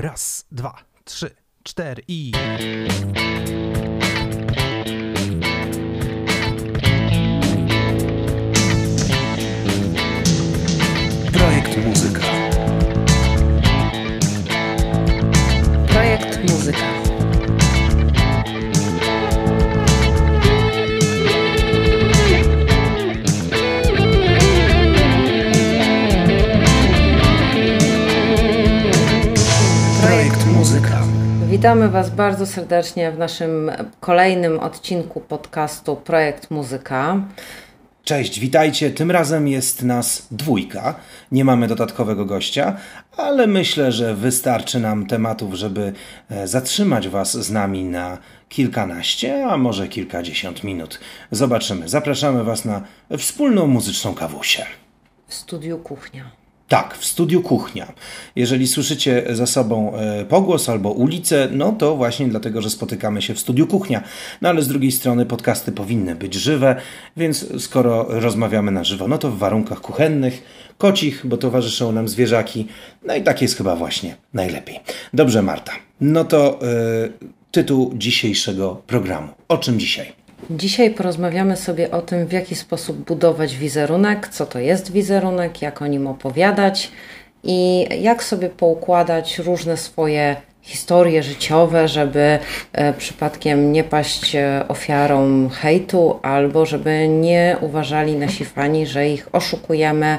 Raz, dwa, trzy, cztery i. Witamy Was bardzo serdecznie w naszym kolejnym odcinku podcastu Projekt Muzyka. Cześć, witajcie. Tym razem jest nas dwójka. Nie mamy dodatkowego gościa, ale myślę, że wystarczy nam tematów, żeby e, zatrzymać Was z nami na kilkanaście, a może kilkadziesiąt minut. Zobaczymy. Zapraszamy Was na wspólną muzyczną kawusię. W studiu Kuchnia. Tak, w studiu kuchnia. Jeżeli słyszycie za sobą e, pogłos albo ulicę, no to właśnie dlatego, że spotykamy się w studiu kuchnia. No ale z drugiej strony podcasty powinny być żywe, więc skoro rozmawiamy na żywo, no to w warunkach kuchennych, kocich, bo towarzyszą nam zwierzaki. No i tak jest chyba właśnie najlepiej. Dobrze, Marta. No to e, tytuł dzisiejszego programu. O czym dzisiaj? Dzisiaj porozmawiamy sobie o tym, w jaki sposób budować wizerunek, co to jest wizerunek, jak o nim opowiadać i jak sobie poukładać różne swoje historie życiowe, żeby e, przypadkiem nie paść e, ofiarą hejtu albo żeby nie uważali nasi fani, że ich oszukujemy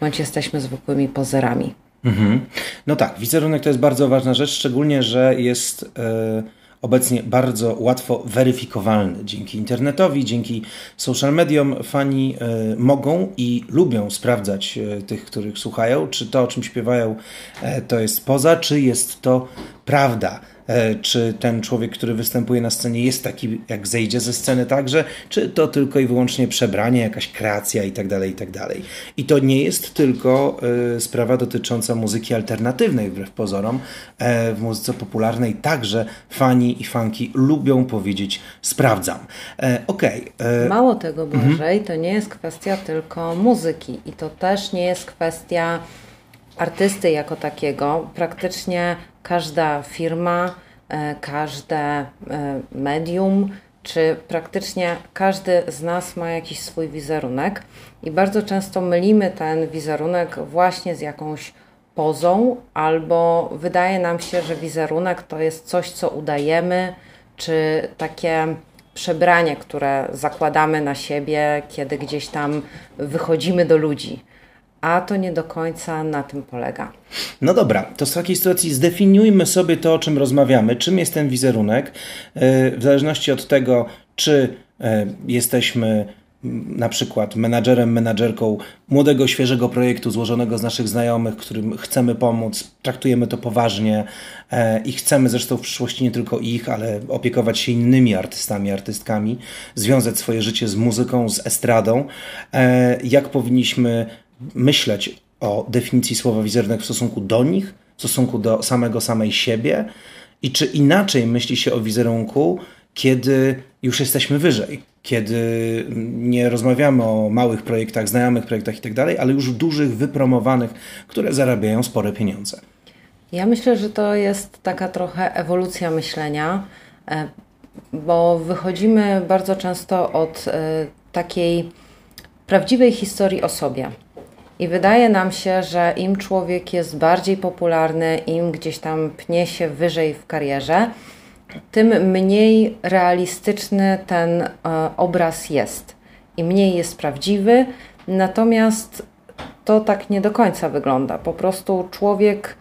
bądź jesteśmy zwykłymi pozerami. Mhm. No tak, wizerunek to jest bardzo ważna rzecz, szczególnie, że jest e, obecnie bardzo łatwo weryfikowalny. Dzięki internetowi, dzięki social mediom fani e, mogą i lubią sprawdzać e, tych, których słuchają, czy to, o czym śpiewają, e, to jest poza, czy jest to prawda. E, czy ten człowiek, który występuje na scenie jest taki, jak zejdzie ze sceny także, czy to tylko i wyłącznie przebranie, jakaś kreacja i tak dalej, i tak dalej. I to nie jest tylko y, sprawa dotycząca muzyki alternatywnej, wbrew pozorom. E, w muzyce popularnej także fani i fanki lubią powiedzieć sprawdzam. E, Okej. Okay. Mało tego, Błażej, to nie jest kwestia tylko muzyki i to też nie jest kwestia artysty jako takiego. Praktycznie każda firma, e, każde e, medium, czy praktycznie każdy z nas ma jakiś swój wizerunek i bardzo często mylimy ten wizerunek właśnie z jakąś pozą, albo wydaje nam się, że wizerunek to jest coś, co udajemy, czy takie przebranie, które zakładamy na siebie, kiedy gdzieś tam wychodzimy do ludzi a to nie do końca na tym polega. No dobra, to w takiej sytuacji zdefiniujmy sobie to, o czym rozmawiamy. Czym jest ten wizerunek? E, w zależności od tego, czy e, jesteśmy na przykład menadżerem, menadżerką młodego, świeżego projektu złożonego z naszych znajomych, którym chcemy pomóc, traktujemy to poważnie e, i chcemy zresztą w przyszłości nie tylko ich, ale opiekować się innymi artystami, artystkami, związać swoje życie z muzyką, z estradą. Jak powinniśmy myśleć o definicji słowa wizerunek w stosunku do nich, w stosunku do samego samej siebie i czy inaczej myśli się o wizerunku, kiedy już jesteśmy wyżej, kiedy nie rozmawiamy o małych projektach, znajomych projektach i tak ale już dużych, wypromowanych, które zarabiają spore pieniądze. Ja myślę, że to jest taka trochę ewolucja myślenia, e, bo wychodzimy bardzo często od e, takiej prawdziwej historii o sobie. I wydaje nam się, że im człowiek jest bardziej popularny, im gdzieś tam pnie się wyżej w karierze, tym mniej realistyczny ten e, obraz jest i mniej jest prawdziwy. Natomiast to tak nie do końca wygląda. Po prostu człowiek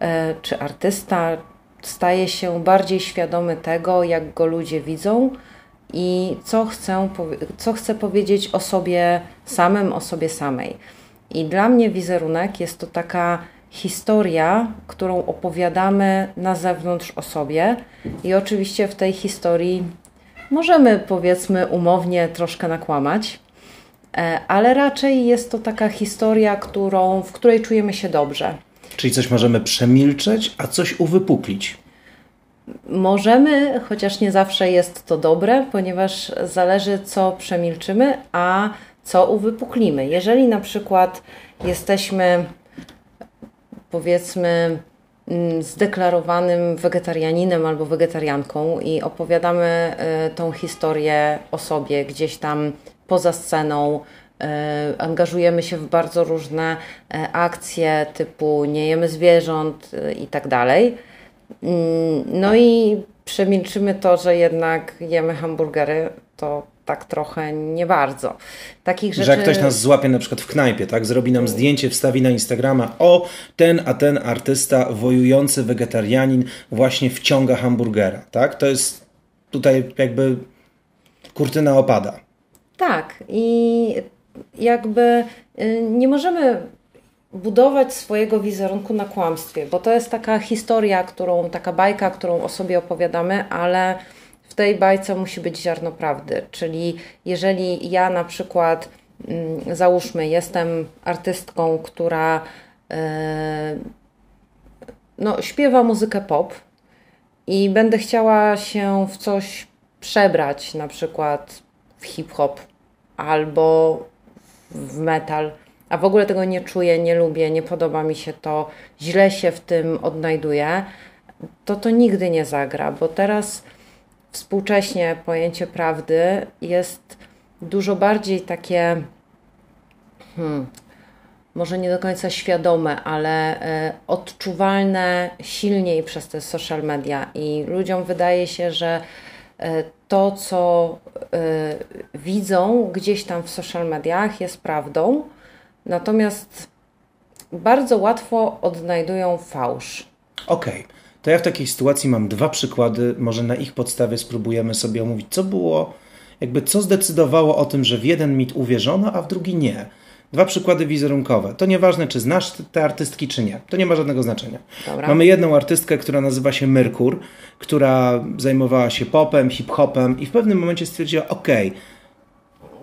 e, czy artysta staje się bardziej świadomy tego, jak go ludzie widzą i co, co chce powiedzieć o sobie samym, o sobie samej. I dla mnie wizerunek jest to taka historia, którą opowiadamy na zewnątrz o sobie, i oczywiście w tej historii możemy, powiedzmy, umownie troszkę nakłamać, e, ale raczej jest to taka historia, którą, w której czujemy się dobrze. Czyli coś możemy przemilczeć, a coś uwypuklić. Możemy, chociaż nie zawsze jest to dobre, ponieważ zależy, co przemilczymy, a co uwypuklimy. Jeżeli na przykład jesteśmy, powiedzmy, mm, zdeklarowanym wegetarianinem albo wegetarianką i opowiadamy y, tą historię o sobie gdzieś tam poza sceną. Y, angażujemy się w bardzo różne y, akcje typu nie jemy zwierząt i tak dalej. Mm, no i przemilczymy to, że jednak jemy hamburgery, to tak trochę nie bardzo. Takich rzeczy... Że jak ktoś nas złapie na przykład w knajpie, tak, zrobi nam zdjęcie, wstawi na Instagrama, o, ten a ten artysta, wojujący wegetarianin właśnie wciąga hamburgera, tak? To jest tutaj jakby kurtyna opada. Tak i jakby y, nie możemy budować swojego wizerunku na kłamstwie, bo to jest taka historia, którą, taka bajka, którą o sobie opowiadamy, ale w tej bajce musi być ziarno prawdy. Czyli jeżeli ja na przykład, mm, załóżmy, jestem artystką, która e, no, śpiewa muzykę pop i będę chciała się w coś przebrać, na przykład w hip-hop albo w metal, a w ogóle tego nie czuję, nie lubię, nie podoba mi się to, źle się w tym odnajduję, to to nigdy nie zagra, bo teraz współcześnie pojęcie prawdy jest dużo bardziej takie, hmm, może nie do końca świadome, ale y, odczuwalne silniej przez te social media i ludziom wydaje się, że y, to, co y, widzą gdzieś tam w social mediach jest prawdą, natomiast bardzo łatwo odnajdują fałsz. Okej. Okay to ja w takiej sytuacji mam dwa przykłady, może na ich podstawie spróbujemy sobie omówić, co było, jakby co zdecydowało o tym, że w jeden mit uwierzono, a w drugi nie. Dwa przykłady wizerunkowe. To nieważne, czy znasz te artystki, czy nie. To nie ma żadnego znaczenia. Dobra. Mamy jedną artystkę, która nazywa się Merkur, która zajmowała się popem, hip-hopem i w pewnym momencie stwierdziła, ok,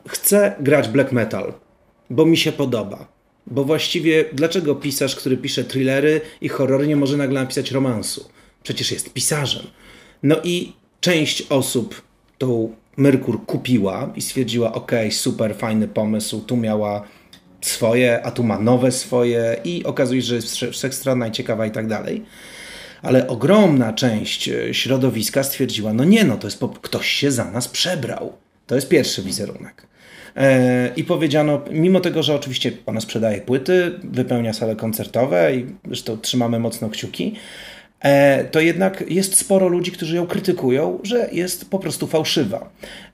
chcę grać black metal, bo mi się podoba. Bo właściwie dlaczego pisarz, który pisze thrillery i horrory nie może nagle napisać romansu? Przecież jest pisarzem. No i część osób tą Merkur kupiła i stwierdziła: OK, super, fajny pomysł, tu miała swoje, a tu ma nowe swoje, i okazuje się, że jest wszechstronna i ciekawa i tak dalej. Ale ogromna część e, środowiska stwierdziła: No nie, no to jest po... ktoś się za nas przebrał. To jest pierwszy wizerunek. E, I powiedziano, mimo tego, że oczywiście ona sprzedaje płyty, wypełnia sale koncertowe i zresztą trzymamy mocno kciuki, e, to jednak jest sporo ludzi, którzy ją krytykują, że jest po prostu fałszywa,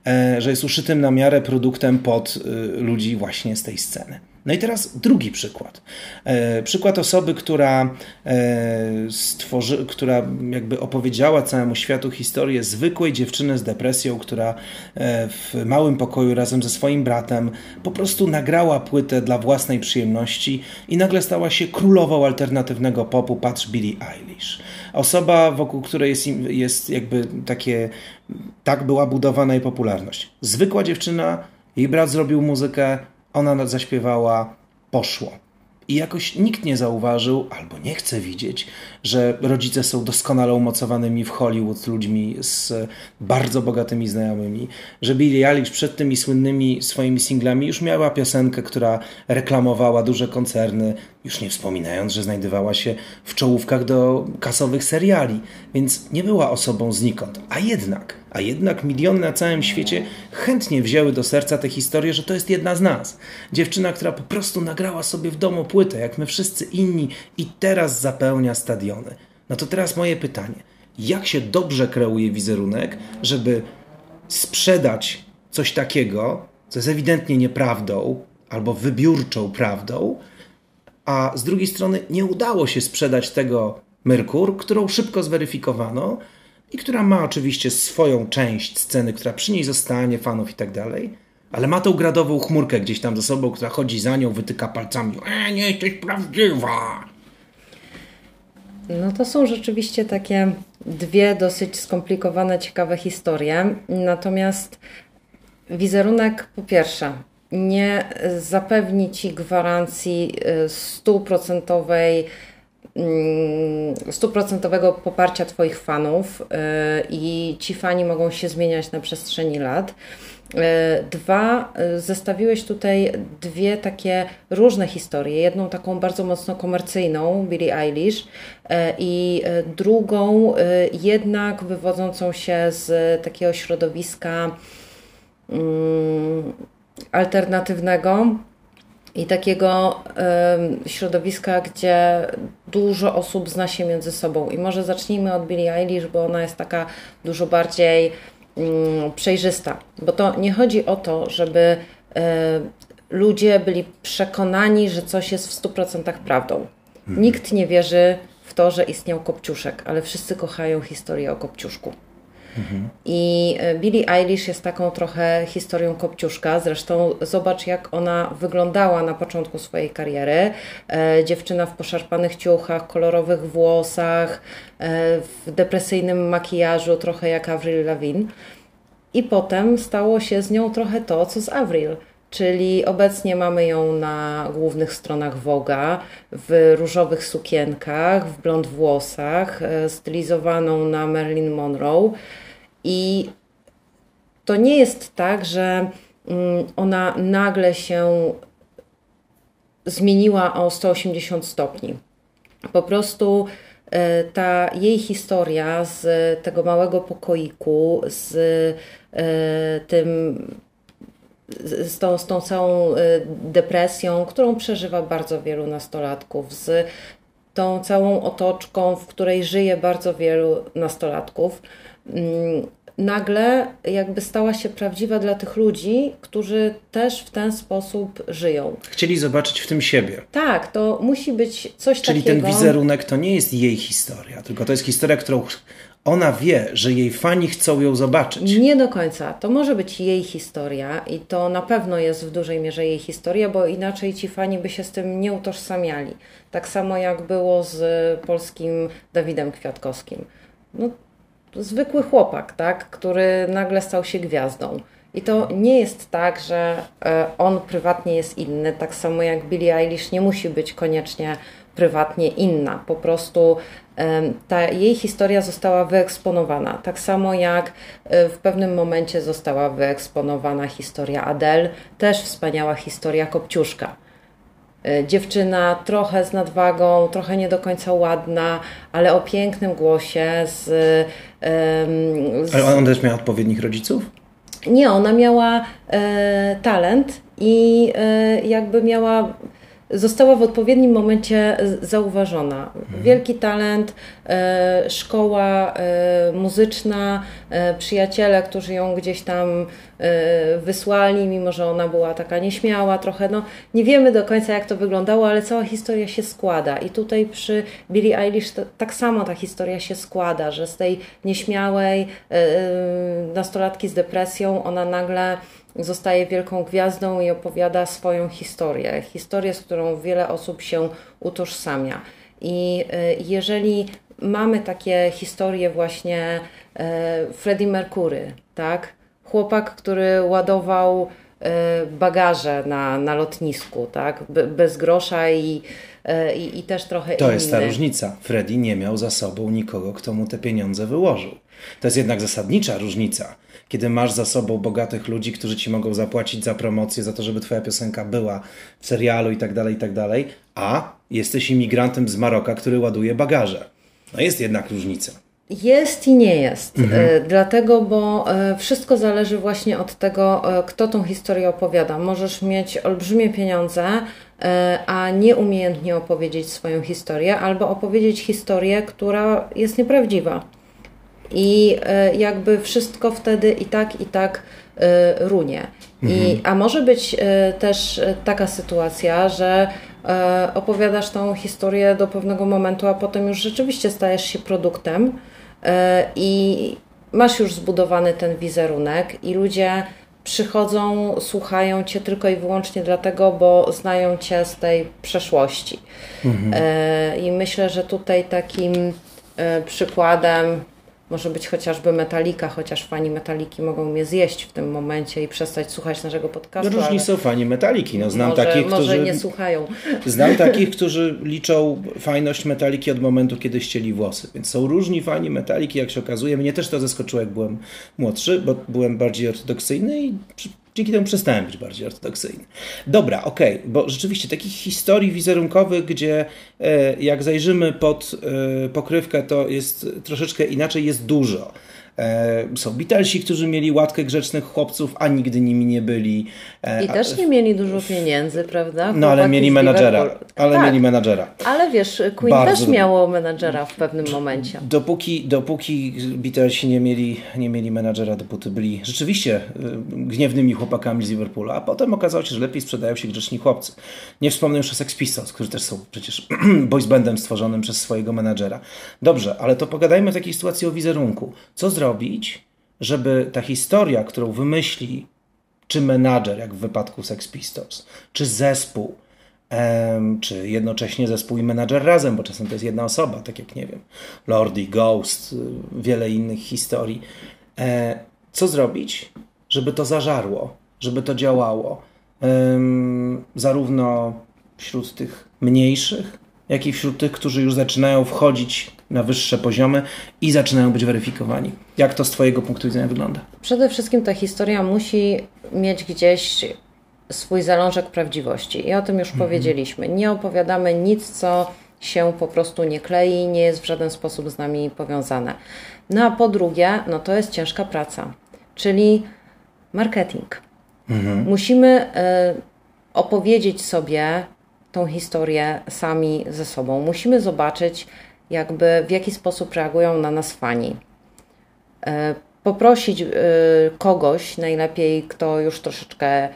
e, że jest uszytym na miarę produktem pod y, ludzi właśnie z tej sceny. No i teraz drugi przykład. E, przykład osoby, która, e, stworzy, która jakby opowiedziała całemu światu historię zwykłej dziewczyny z depresją, która e, w małym pokoju razem ze swoim bratem po prostu nagrała płytę dla własnej przyjemności i nagle stała się królową alternatywnego popu, patrz Billie Eilish. Osoba, wokół której jest, jest jakby takie, tak była budowana jej popularność. Zwykła dziewczyna, jej brat zrobił muzykę, ona zaśpiewała Poszło. I jakoś nikt nie zauważył, albo nie chce widzieć, że rodzice są doskonale umocowanymi w Hollywood ludźmi z bardzo bogatymi znajomymi, że Billie Eilish przed tymi słynnymi swoimi singlami już miała piosenkę, która reklamowała duże koncerny, już nie wspominając, że znajdowała się w czołówkach do kasowych seriali, więc nie była osobą znikąd. A jednak, a jednak miliony na całym świecie chętnie wzięły do serca tę historię, że to jest jedna z nas. Dziewczyna, która po prostu nagrała sobie w domu płytę, jak my wszyscy inni i teraz zapełnia No to teraz moje pytanie. Jak się dobrze kreuje wizerunek, żeby sprzedać coś takiego, co jest ewidentnie nieprawdą albo wybiórczą prawdą, a z drugiej strony nie udało się sprzedać tego Merkur, którą szybko zweryfikowano i która ma oczywiście swoją część sceny, która przy niej zostanie, fanów i tak dalej, ale ma tą gradową chmurkę gdzieś tam ze sobą, która chodzi za nią, wytyka palcami. E, nie jesteś prawdziwa! No to są rzeczywiście takie dwie dosyć skomplikowane, ciekawe historie. Natomiast wizerunek po pierwsze nie zapewni Ci gwarancji y, stuprocentowej stuprocentowego poparcia Twoich fanów y, i ci fani mogą się zmieniać na przestrzeni lat. Dwa, zestawiłeś tutaj dwie takie różne historie. Jedną taką bardzo mocno komercyjną, Billie Eilish, i drugą jednak wywodzącą się z takiego środowiska mm, alternatywnego, i takiego y, środowiska, gdzie dużo osób zna się między sobą. I może zacznijmy od Billie Eilish, bo ona jest taka dużo bardziej y, przejrzysta. Bo to nie chodzi o to, żeby y, ludzie byli przekonani, że coś jest w 100% prawdą. Mhm. Nikt nie wierzy w to, że istniał Kopciuszek, ale wszyscy kochają historię o Kopciuszku. I e, Billie Eilish jest taką trochę historią kopciuszka. Zresztą zobacz, jak ona wyglądała na początku swojej kariery. E, dziewczyna w poszarpanych ciuchach, kolorowych włosach, e, w depresyjnym makijażu, trochę jak Avril Lavigne. I potem stało się z nią trochę to, co z Avril czyli obecnie mamy ją na głównych stronach Woga w różowych sukienkach, w blond włosach, stylizowaną na Marilyn Monroe. I to nie jest tak, że mm, ona nagle się zmieniła o 180 stopni. Po prostu e, ta jej historia z tego małego pokoiku, z e, tym z tą, z tą całą e, depresją, którą przeżywa bardzo wielu nastolatków, z tą całą otoczką, w której żyje bardzo wielu nastolatków, Mm, nagle jakby stała się prawdziwa dla tych ludzi, którzy też w ten sposób żyją. Chcieli zobaczyć w tym siebie. Tak, to musi być coś Czyli takiego. Czyli ten wizerunek to nie jest jej historia, tylko to jest historia, którą ona wie, że jej fani chcą ją zobaczyć. Nie do końca. To może być jej historia i to na pewno jest w dużej mierze jej historia, bo inaczej ci fani by się z tym nie utożsamiali. Tak samo jak było z polskim Dawidem Kwiatkowskim. No, zwykły chłopak, tak, który nagle stał się gwiazdą. I to nie jest tak, że e, on prywatnie jest inny, tak samo jak Billie Eilish nie musi być koniecznie prywatnie inna. Po prostu ta jej historia została wyeksponowana. Tak samo jak e, w pewnym momencie została wyeksponowana historia Adele, też wspaniała historia Kopciuszka. E, dziewczyna trochę z nadwagą, trochę nie do końca ładna, ale o pięknym głosie. Z, z... Ale ona też miała odpowiednich rodziców? Nie, ona miała e, talent i e, jakby miała została w odpowiednim momencie zauważona. Mhm. Wielki talent, e, szkoła e, muzyczna, e, przyjaciele, którzy ją gdzieś tam wysłali, mimo że ona była taka nieśmiała trochę. No, nie wiemy do końca, jak to wyglądało, ale cała historia się składa. I tutaj przy Billie Eilish tak samo ta historia się składa, że z tej nieśmiałej nastolatki z depresją ona nagle zostaje wielką gwiazdą i opowiada swoją historię. Historię, z którą wiele osób się utożsamia. I e, jeżeli mamy takie historie właśnie e, Freddie Mercury, tak? Chłopak, który ładował e, bagaże na, na lotnisku, tak? bez grosza i, i, i też trochę To inny. jest ta różnica. Freddie nie miał za sobą nikogo, kto mu te pieniądze wyłożył. To jest jednak zasadnicza różnica kiedy masz za sobą bogatych ludzi, którzy ci mogą zapłacić za promocję, za to, żeby twoja piosenka była w serialu i tak dalej, i tak dalej, a jesteś imigrantem z Maroka, który ładuje bagaże. No jest jednak różnica. Jest i nie jest. Mhm. E, dlatego, bo e, wszystko zależy właśnie od tego, e, kto tą historię opowiada. Możesz mieć olbrzymie pieniądze, a nieumiejętnie opowiedzieć swoją historię, albo opowiedzieć historię, która jest nieprawdziwa i e, jakby wszystko wtedy i tak, i tak e, runie. I, mhm. a może być e, też taka sytuacja, że opowiadasz tą historię do pewnego momentu, a potem już rzeczywiście stajesz się produktem i masz już zbudowany ten wizerunek i ludzie przychodzą, słuchają cię tylko i wyłącznie dlatego, bo znają cię z tej przeszłości. Mhm. I myślę, że tutaj takim przykładem może być chociażby Metalika, chociaż fani Metaliki mogą mnie zjeść w tym momencie i przestać słuchać naszego podcastu. No różni są fani Metaliki. No, znam może, takich, może którzy... nie słuchają. Znam takich, którzy liczą fajność Metaliki od momentu, kiedy ścieli włosy. Więc są różni fani Metaliki, jak się okazuje. Mnie też to zaskoczyło, jak byłem młodszy, bo byłem bardziej ortodoksyjny i dzięki temu przestałem być bardziej ortodoksyjny. Dobra, okej, okay, bo rzeczywiście takich historii wizerunkowych, gdzie e, jak zajrzymy pod e, pokrywkę, to jest troszeczkę inaczej, jest dużo. E, są Beatlesi, którzy mieli łatkę grzecznych chłopców, a nigdy nimi nie byli. E, I też nie mieli dużo pieniędzy, prawda? Chłopaki no ale mieli menadżera. Ale tak. mieli menadżera. Ale wiesz, Queen Bardzo też miało menadżera w pewnym momencie. Dopóki, dopóki Beatlesi nie mieli, nie mieli menadżera, dopóty byli rzeczywiście e, gniewnymi chłopakami z Liverpoolu, a potem okazało się, że lepiej sprzedają się grzeczni chłopcy. Nie wspomnę już o Sex Pistols, którzy też są przecież boys bandem stworzonym przez swojego menadżera. Dobrze, ale to pogadajmy w takiej sytuacji o wizerunku. Co zrobić? Zrobić, żeby ta historia, którą wymyśli czy menadżer, jak w wypadku Sex Pistols, czy zespół, czy jednocześnie zespół i menadżer razem, bo czasem to jest jedna osoba, tak jak nie wiem, Lordy, Ghost, y, wiele innych historii. E, co zrobić, żeby to zażarło, żeby to działało, zarówno wśród tych mniejszych, jak i wśród tych, którzy już zaczynają wchodzić na wyższe poziomy i zaczynają być weryfikowani. Jak to z Twojego punktu widzenia wygląda? Przede wszystkim ta historia musi mieć gdzieś swój zalążek prawdziwości. I o tym już mhm. powiedzieliśmy. Nie opowiadamy nic, co się po prostu nie klei, nie jest w żaden sposób z nami powiązane. No a po drugie, no to jest ciężka praca, czyli marketing. Mhm. Musimy y, opowiedzieć sobie tą historię sami ze sobą. Musimy zobaczyć, jakby w jaki sposób reagują na nas fani. E, poprosić e, kogoś, najlepiej kto już troszeczkę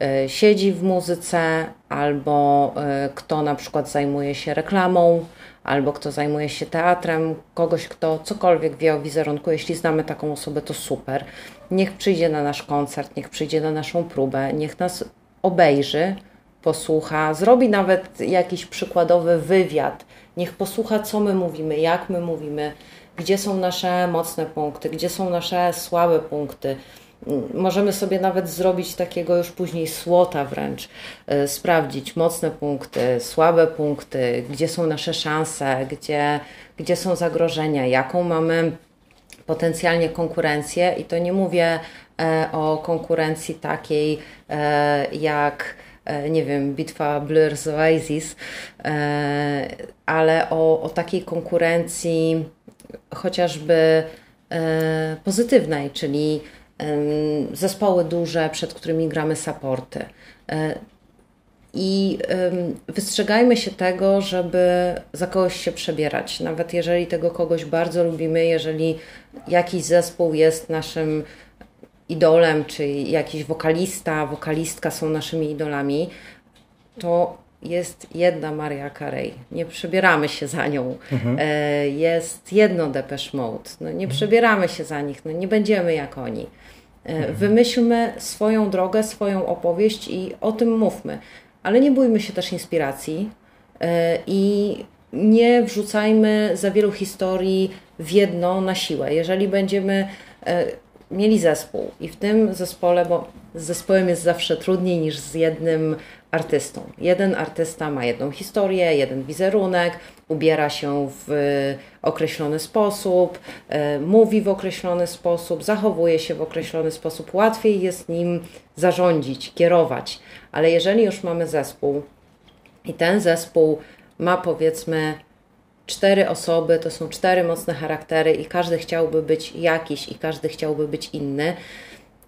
e, siedzi w muzyce, albo kto na przykład zajmuje się reklamą, albo kto zajmuje się teatrem, kogoś, kto cokolwiek wie o wizerunku. Jeśli znamy taką osobę, to super. Niech przyjdzie na nasz koncert, niech przyjdzie na naszą próbę, niech nas obejrzy, posłucha, zrobi nawet jakiś przykładowy wywiad, niech posłucha, co my mówimy, jak my mówimy, gdzie są nasze mocne punkty, gdzie są nasze słabe punkty. Możemy sobie nawet zrobić takiego już później słota wręcz, y, sprawdzić mocne punkty, słabe punkty, gdzie są nasze szanse, gdzie, gdzie są zagrożenia, jaką mamy potencjalnie konkurencję. I to nie mówię e, o konkurencji takiej e, jak nie wiem, bitwa Blur z Oasis, e, ale o, o takiej konkurencji chociażby e, pozytywnej, czyli zespoły duże, przed którymi gramy supporty. I wystrzegajmy się tego, żeby za kogoś się przebierać. Nawet jeżeli tego kogoś bardzo lubimy, jeżeli jakiś zespół jest naszym idolem, czy jakiś wokalista, wokalistka są naszymi idolami, to jest jedna Maria Carey. Nie przebieramy się za nią. Mhm. E, jest jedno Depeche Mode. No, nie mhm. przebieramy się za nich. No, nie będziemy jak oni. E, mhm. Wymyślmy swoją drogę, swoją opowieść i o tym mówmy. Ale nie bójmy się też inspiracji e, i nie wrzucajmy za wielu historii w jedno na siłę. Jeżeli będziemy mieli zespół i w tym zespole, bo z zespołem jest zawsze trudniej niż z jednym artystą. Jeden artysta ma jedną historię, jeden wizerunek, ubiera się w określony sposób, e, mówi w określony sposób, zachowuje się w określony sposób. Łatwiej jest nim zarządzić, kierować. Ale jeżeli już mamy zespół i ten zespół ma powiedzmy cztery osoby, to są cztery mocne charaktery i każdy chciałby być jakiś i każdy chciałby być inny,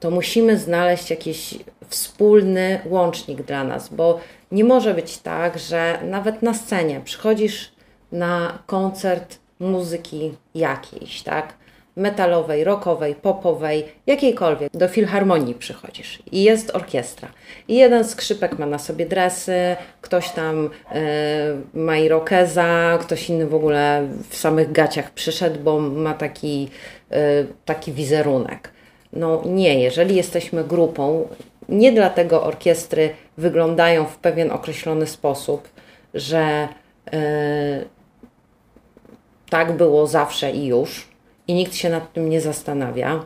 to musimy znaleźć jakiś wspólny łącznik dla nas, bo nie może być tak, że nawet na scenie przychodzisz na koncert muzyki jakiejś, tak? Metalowej, rockowej, popowej, jakiejkolwiek. Do filharmonii przychodzisz i jest orkiestra. I jeden skrzypek ma na sobie dresy, ktoś tam y, ma irokeza, ktoś inny w ogóle w samych gaciach przyszedł, bo ma taki, y, taki wizerunek. No nie, jeżeli jesteśmy grupą, nie dlatego orkiestry wyglądają w pewien określony sposób, że y, tak było zawsze i już, i nikt się nad tym nie zastanawia,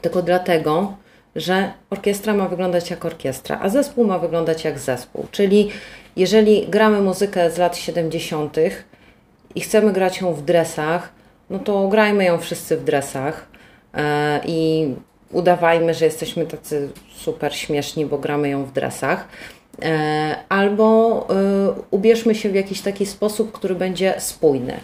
tylko dlatego, że orkiestra ma wyglądać jak orkiestra, a zespół ma wyglądać jak zespół. Czyli jeżeli gramy muzykę z lat 70. i chcemy grać ją w dresach, no to grajmy ją wszyscy w dresach e, i udawajmy, że jesteśmy tacy super śmieszni, bo gramy ją w dresach. E, albo e, ubierzmy się w jakiś taki sposób, który będzie spójny.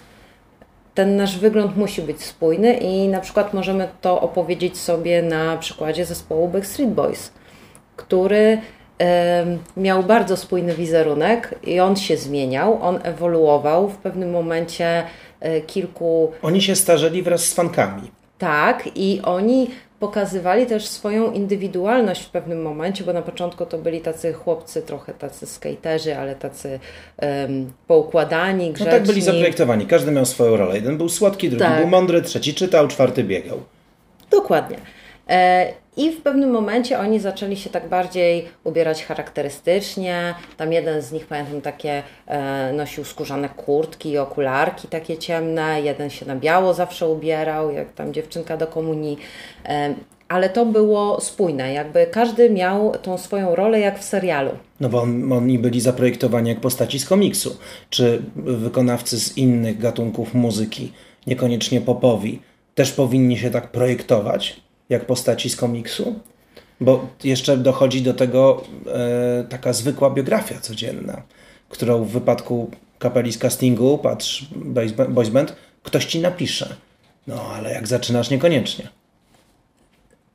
Ten nasz wygląd musi być spójny i na przykład możemy to opowiedzieć sobie na przykładzie zespołu Backstreet Boys, który miał bardzo spójny wizerunek i on się zmieniał, on ewoluował w pewnym momencie e, kilku. Oni się starzeli wraz z fankami. Tak, i oni pokazywali też swoją indywidualność w pewnym momencie, bo na początku to byli tacy chłopcy, trochę tacy skaterzy, ale tacy um, poukładani, grzeczni. No tak byli zaprojektowani, każdy miał swoją rolę. Jeden był słodki, drugi tak. był mądry, trzeci czytał, czwarty biegał. Dokładnie. E, I w pewnym momencie oni zaczęli się tak bardziej ubierać charakterystycznie. Tam jeden z nich, pamiętam, takie e, nosił skórzane kurtki i okularki takie ciemne. Jeden się na biało zawsze ubierał, jak tam dziewczynka do komunii. E, ale to było spójne, jakby każdy miał tą swoją rolę jak w serialu. No bo on, oni byli zaprojektowani jak postaci z komiksu, czy wykonawcy z innych gatunków muzyki, niekoniecznie popowi, też powinni się tak projektować jak postaci z komiksu, bo jeszcze dochodzi do tego e, taka zwykła biografia codzienna, którą w wypadku kapeli z castingu, patrz, boys band, ktoś ci napisze. No, ale jak zaczynasz, niekoniecznie.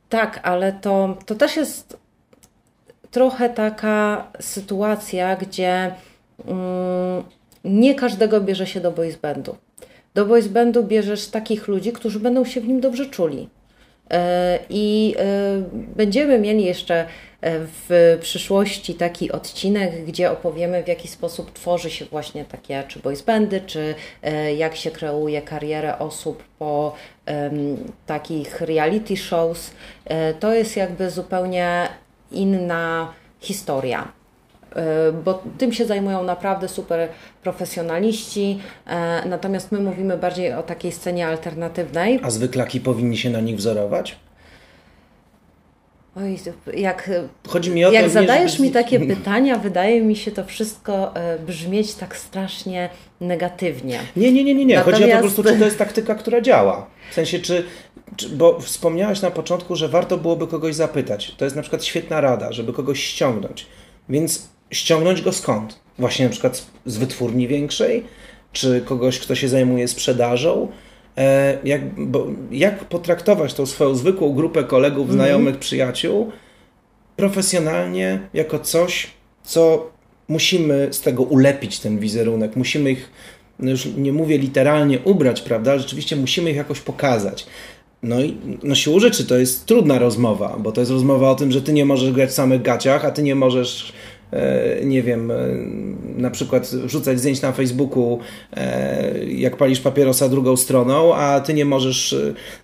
Tak, ale to, to też jest trochę taka sytuacja, gdzie mm, nie każdego bierze się do boys bandu. Do boys bandu bierzesz takich ludzi, którzy będą się w nim dobrze czuli. E, I e, będziemy mieli jeszcze e, w przyszłości taki odcinek, gdzie opowiemy, w jaki sposób tworzy się właśnie takie czy boys bandy, czy jak się kreuje karierę osób po takich reality shows. To jest jakby zupełnie inna historia. E, bo tym się zajmują naprawdę super profesjonaliści, e, natomiast my mówimy bardziej o takiej scenie alternatywnej. A zwyklaki powinni się na nich wzorować? Oj, jak, Chodzi mi o jak to, zadajesz żeby... mi takie pytania, wydaje mi się to wszystko e, brzmieć tak strasznie negatywnie. Nie, nie, nie, nie. nie. Natomiast... Chodzi o to po prostu, czy to jest taktyka, która działa. W sensie, czy, czy, bo wspomniałaś na początku, że warto byłoby kogoś zapytać. To jest na przykład świetna rada, żeby kogoś ściągnąć. Więc ściągnąć go skąd? Właśnie na przykład z wytwórni większej, czy kogoś, kto się zajmuje sprzedażą. E, jak, bo, jak potraktować tą swoją zwykłą grupę kolegów, mm -hmm. znajomych, przyjaciół profesjonalnie jako coś, co musimy z tego ulepić ten wizerunek, musimy ich, no już nie mówię literalnie ubrać, prawda, ale rzeczywiście musimy ich jakoś pokazać. No i no siłą rzeczy to jest trudna rozmowa, bo to jest rozmowa o tym, że ty nie możesz grać w samych gaciach, a ty nie możesz nie wiem, e, na przykład rzucać zdjęć na Facebooku, e, jak palisz papierosa drugą stroną, a ty nie możesz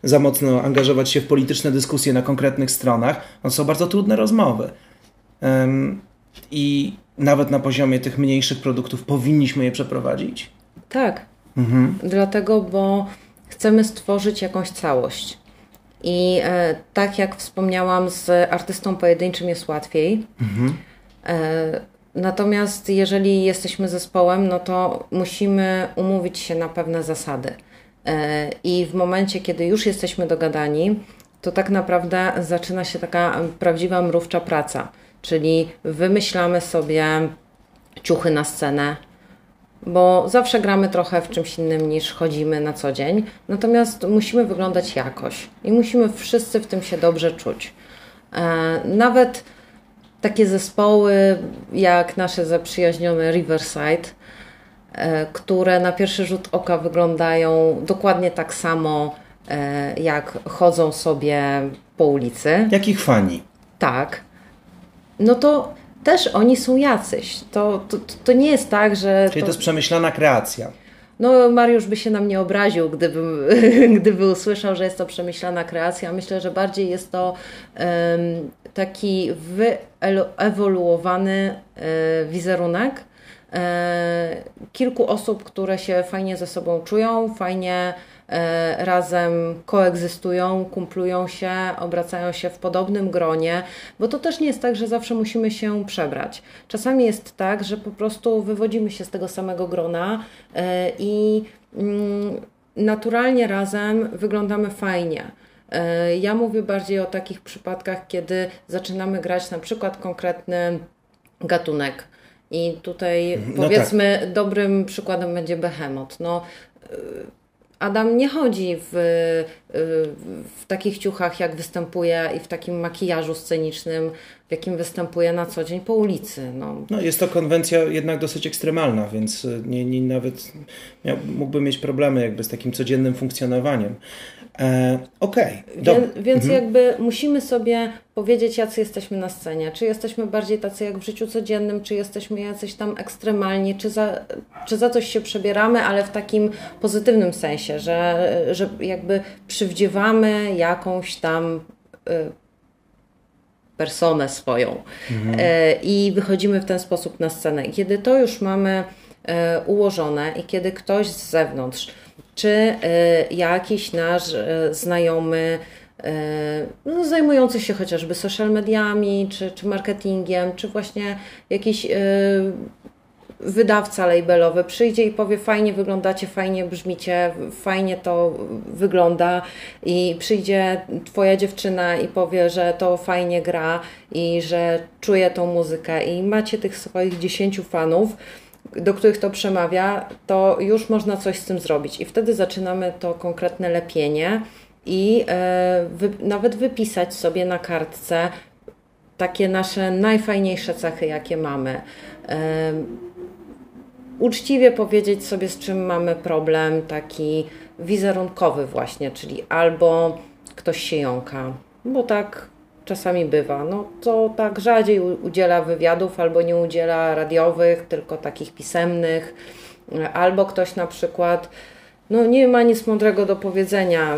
za mocno angażować się w polityczne dyskusje na konkretnych stronach, no to są bardzo trudne rozmowy. I nawet na poziomie tych mniejszych produktów powinniśmy je przeprowadzić? Tak. Mhm. Dlatego, bo chcemy stworzyć jakąś całość. I e, tak jak wspomniałam, z artystą pojedynczym jest łatwiej. Mhm E, natomiast jeżeli jesteśmy zespołem, no to musimy umówić się na pewne zasady. E, I w momencie, kiedy już jesteśmy dogadani, to tak naprawdę zaczyna się taka prawdziwa mrówcza praca. Czyli wymyślamy sobie ciuchy na scenę, bo zawsze gramy trochę w czymś innym niż chodzimy na co dzień. Natomiast musimy wyglądać jakoś i musimy wszyscy w tym się dobrze czuć. E, nawet takie zespoły jak nasze zaprzyjaźnione Riverside, e, które na pierwszy rzut oka wyglądają dokładnie tak samo, e, jak chodzą sobie po ulicy. Jak ich fani. Tak. No to też oni są jacyś. To, to, to nie jest tak, że. Czyli to, to jest przemyślana kreacja. No, Mariusz by się na mnie obraził, gdyby, gdyby usłyszał, że jest to przemyślana kreacja. Myślę, że bardziej jest to um, taki wyewoluowany um, wizerunek um, kilku osób, które się fajnie ze sobą czują, fajnie razem koegzystują, kumplują się, obracają się w podobnym gronie, bo to też nie jest tak, że zawsze musimy się przebrać. Czasami jest tak, że po prostu wywodzimy się z tego samego grona e, i mm, naturalnie razem wyglądamy fajnie. E, ja mówię bardziej o takich przypadkach, kiedy zaczynamy grać na przykład konkretny gatunek. I tutaj no powiedzmy tak. dobrym przykładem będzie Behemoth. No, e, Adam nie chodzi w, w takich ciuchach, jak występuje i w takim makijażu scenicznym, w jakim występuje na co dzień po ulicy. No, no jest to konwencja jednak dosyć ekstremalna, więc nie, nie nawet miał, mógłby mieć problemy jakby z takim codziennym funkcjonowaniem. E, Okej. Okay, Wie, więc mhm. jakby musimy sobie powiedzieć, jacy jesteśmy na scenie. Czy jesteśmy bardziej tacy jak w życiu codziennym, czy jesteśmy jacyś tam ekstremalni, czy za, czy za coś się przebieramy, ale w takim pozytywnym sensie, że, że jakby przywdziewamy jakąś tam y, personę swoją mhm. y, i wychodzimy w ten sposób na scenę. I kiedy to już mamy y, ułożone i kiedy ktoś z zewnątrz czy e, jakiś nasz e, znajomy, e, no, zajmujący się chociażby social mediami, czy, czy marketingiem, czy właśnie jakiś wydawca labelowy przyjdzie i powie fajnie wyglądacie, fajnie brzmicie, fajnie to wygląda i przyjdzie twoja dziewczyna i powie, że to fajnie gra i że czuje tą muzykę i macie tych swoich dziesięciu fanów, do których to przemawia, to już można coś z tym zrobić. I wtedy zaczynamy to konkretne lepienie i e, wy, nawet wypisać sobie na kartce takie nasze najfajniejsze cechy, jakie mamy. Uczciwie powiedzieć sobie, z czym mamy problem, taki wizerunkowy, właśnie, czyli albo ktoś się jąka, bo tak czasami bywa. No to tak rzadziej udziela wywiadów albo nie udziela radiowych, tylko takich pisemnych. Albo ktoś na przykład no nie ma nic mądrego do powiedzenia.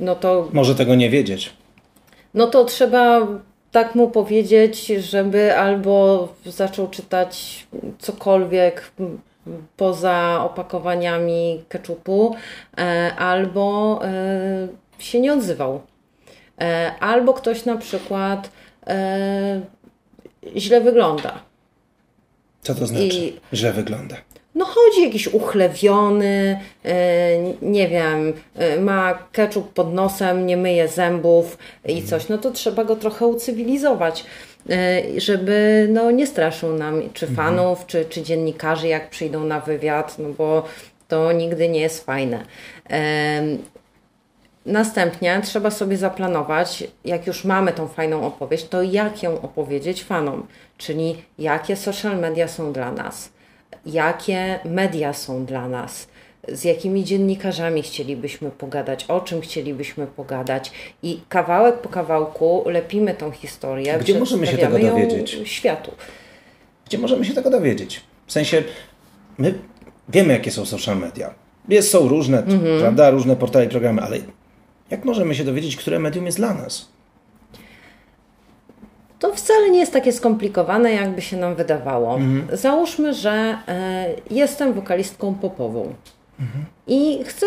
No to może tego nie wiedzieć. No to trzeba tak mu powiedzieć, żeby albo zaczął czytać cokolwiek poza opakowaniami keczupu, e, albo e, się nie odzywał. E, albo ktoś na przykład źle wygląda. Co to znaczy? I, źle wygląda. No chodzi jakiś uchlewiony, e, nie wiem, ma keczup pod nosem, nie myje zębów i mhm. coś, no to trzeba go trochę ucywilizować, żeby no, nie straszył nam czy mhm. fanów, czy, czy dziennikarzy, jak przyjdą na wywiad, no bo to nigdy nie jest fajne. Następnie trzeba sobie zaplanować, jak już mamy tą fajną opowieść, to jak ją opowiedzieć fanom, czyli jakie social media są dla nas, jakie media są dla nas, z jakimi dziennikarzami chcielibyśmy pogadać, o czym chcielibyśmy pogadać i kawałek po kawałku lepimy tą historię. Gdzie możemy się tego dowiedzieć? Światu. Gdzie możemy się tego dowiedzieć? W sensie, my wiemy, jakie są social media. Jest, są różne, mhm. prawda, różne portale i programy, ale jak możemy się dowiedzieć, które medium jest dla nas? To wcale nie jest takie skomplikowane, jakby się nam wydawało. Mhm. Załóżmy, że e, jestem wokalistką popową mhm. i chcę,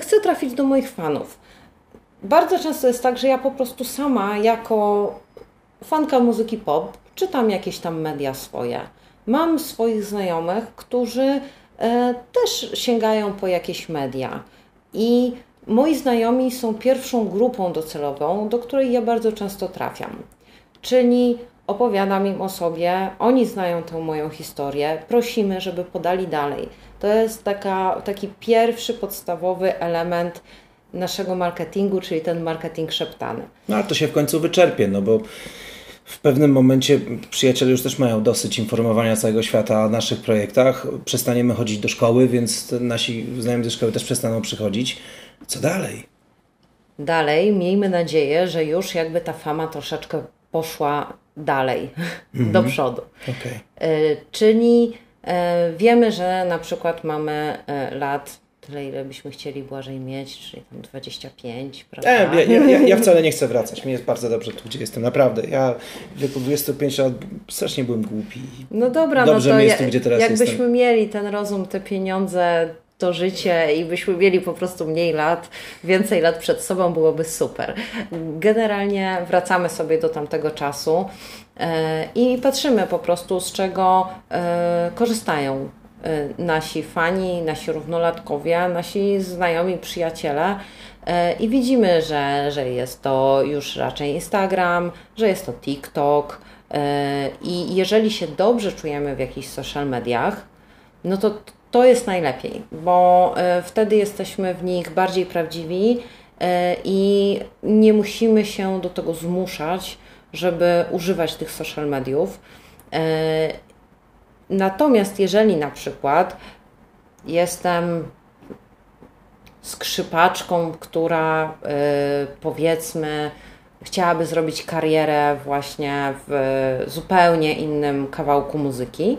chcę trafić do moich fanów. Bardzo często jest tak, że ja po prostu sama, jako fanka muzyki pop, czytam jakieś tam media swoje. Mam swoich znajomych, którzy e, też sięgają po jakieś media. I Moi znajomi są pierwszą grupą docelową, do której ja bardzo często trafiam. Czyli opowiadam im o sobie, oni znają tę moją historię, prosimy, żeby podali dalej. To jest taka, taki pierwszy podstawowy element naszego marketingu, czyli ten marketing szeptany. No ale to się w końcu wyczerpie, no bo w pewnym momencie przyjaciele już też mają dosyć informowania całego świata o naszych projektach. Przestaniemy chodzić do szkoły, więc nasi znajomi ze szkoły też przestaną przychodzić. Co dalej? Dalej, miejmy nadzieję, że już jakby ta fama troszeczkę poszła dalej, mm -hmm. do przodu. Okay. E, czyli e, wiemy, że na przykład mamy e, lat tyle, ile byśmy chcieli Błażej mieć, czyli tam 25, prawda? E, ja, ja, ja, wcale nie chcę wracać. Mi jest bardzo dobrze tu, gdzie jestem. Naprawdę. Ja w wieku 25 lat strasznie byłem głupi. No dobra, dobrze no to jest tu, gdzie teraz jakbyśmy jestem. mieli ten rozum, te pieniądze, to życie i byśmy mieli po prostu mniej lat, więcej lat przed sobą, byłoby super. Generalnie wracamy sobie do tamtego czasu e, i patrzymy po prostu, z czego e, korzystają e, nasi fani, nasi równolatkowie, nasi znajomi, przyjaciele. I widzimy, że, że jest to już raczej Instagram, że jest to TikTok. I jeżeli się dobrze czujemy w jakichś social mediach, no to to jest najlepiej, bo e, wtedy jesteśmy w nich bardziej prawdziwi e, i nie musimy się do tego zmuszać, żeby używać tych social mediów. E, natomiast jeżeli na przykład jestem skrzypaczką, która powiedzmy chciałaby zrobić karierę właśnie w zupełnie innym kawałku muzyki,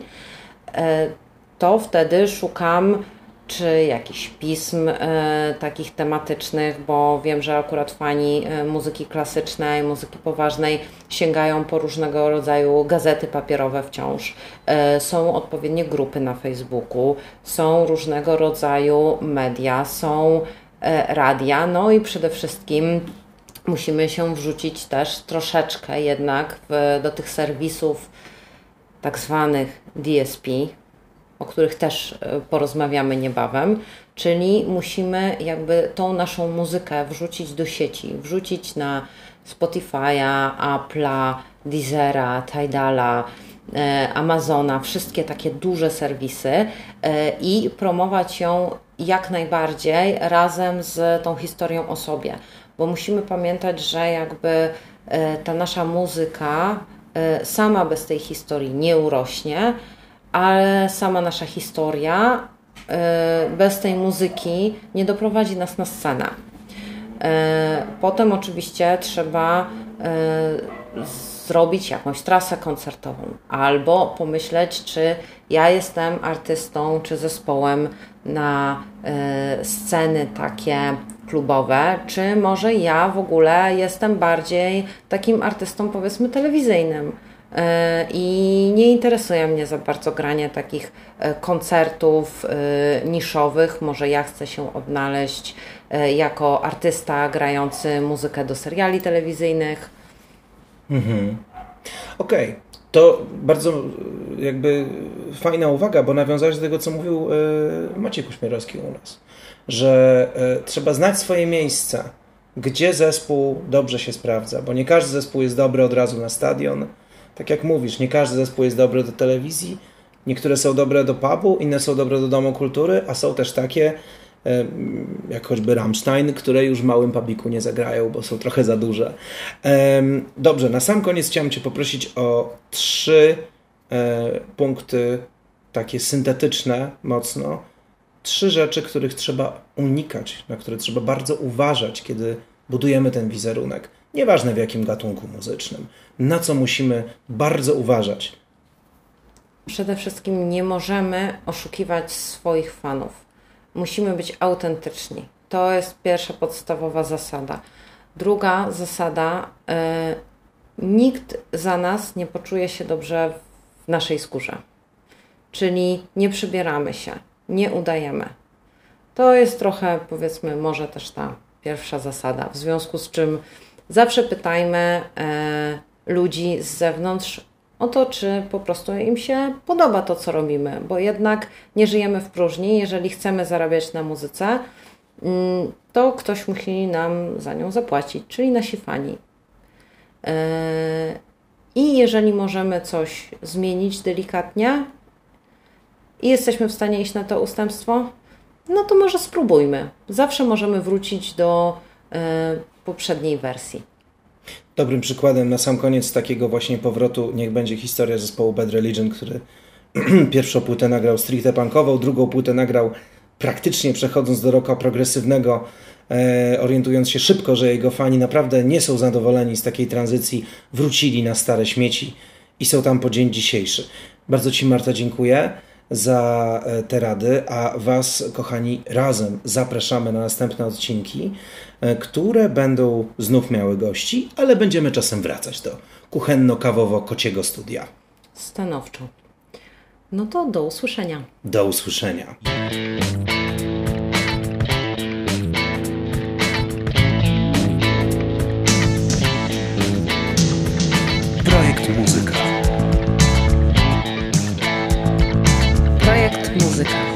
to wtedy szukam czy jakichś pism e, takich tematycznych, bo wiem, że akurat fani e, muzyki klasycznej, muzyki poważnej sięgają po różnego rodzaju gazety papierowe wciąż. E, są odpowiednie grupy na Facebooku, są różnego rodzaju media, są e, radia, no i przede wszystkim musimy się wrzucić też troszeczkę jednak w, do tych serwisów tak zwanych DSP, o których też e, porozmawiamy niebawem, czyli musimy jakby tą naszą muzykę wrzucić do sieci, wrzucić na Spotify'a, Apple'a, Deezera, Tidala, e, Amazona, wszystkie takie duże serwisy e, i promować ją jak najbardziej razem z tą historią o sobie, bo musimy pamiętać, że jakby ta nasza muzyka sama bez tej historii nie urośnie, ale sama nasza historia y, bez tej muzyki nie doprowadzi nas na scenę. Y, potem oczywiście trzeba y, zrobić jakąś trasę koncertową albo pomyśleć, czy ja jestem artystą czy zespołem na sceny takie klubowe, czy może ja w ogóle jestem bardziej takim artystą powiedzmy telewizyjnym E, i nie interesuje mnie za bardzo granie takich e, koncertów e, niszowych. Może ja chcę się odnaleźć jako artysta grający muzykę do seriali telewizyjnych. Mhm. Okej, okay. to bardzo jakby fajna uwaga, bo nawiązałeś do tego, co mówił Maciej Kuśmierowski u nas, że trzeba znać swoje miejsce, gdzie zespół dobrze się sprawdza, bo nie każdy zespół jest dobry od razu na stadion, tak jak mówisz, nie każdy zespół jest dobry do telewizji, niektóre są dobre do pubu, inne są dobre do domu kultury, a są też takie, jak choćby Rammstein, które już w małym pubiku nie zagrają, bo są trochę za duże. Dobrze, na sam koniec chciałem Cię poprosić o trzy e, punkty takie syntetyczne mocno. Trzy rzeczy, których trzeba unikać, na które trzeba bardzo uważać, kiedy budujemy ten wizerunek. Nieważne w jakim gatunku muzycznym na co musimy bardzo uważać? Przede wszystkim nie możemy oszukiwać swoich fanów. Musimy być autentyczni. To jest pierwsza podstawowa zasada. Druga zasada: yy, nikt za nas nie poczuje się dobrze w naszej skórze. Czyli nie przybieramy się, nie udajemy. To jest trochę, powiedzmy, może też ta pierwsza zasada. W związku z czym zawsze pytajmy, yy, ludzi z zewnątrz o to, czy po prostu im się podoba to, co robimy, bo jednak nie żyjemy w próżni. Jeżeli chcemy zarabiać na muzyce, mm, to ktoś musi nam za nią zapłacić, czyli nasi fani. E, I jeżeli możemy coś zmienić delikatnie i jesteśmy w stanie iść na to ustępstwo, no to może spróbujmy. Zawsze możemy wrócić do e, poprzedniej wersji. Dobrym przykładem na sam koniec takiego właśnie powrotu niech będzie historia zespołu Bad Religion, który pierwszą płytę nagrał stricte punkową, drugą płytę nagrał praktycznie przechodząc do rocka progresywnego, e, orientując się szybko, że jego fani naprawdę nie są zadowoleni z takiej tranzycji, wrócili na stare śmieci i są tam po dzień dzisiejszy. Bardzo Ci Marta dziękuję za e, te rady, a Was, kochani, razem zapraszamy na następne odcinki, e, które będą znów miały gości, ale będziemy czasem wracać do kuchenno-kawowo-kociego studia. Stanowczo. No to do usłyszenia. Do usłyszenia. muzyka.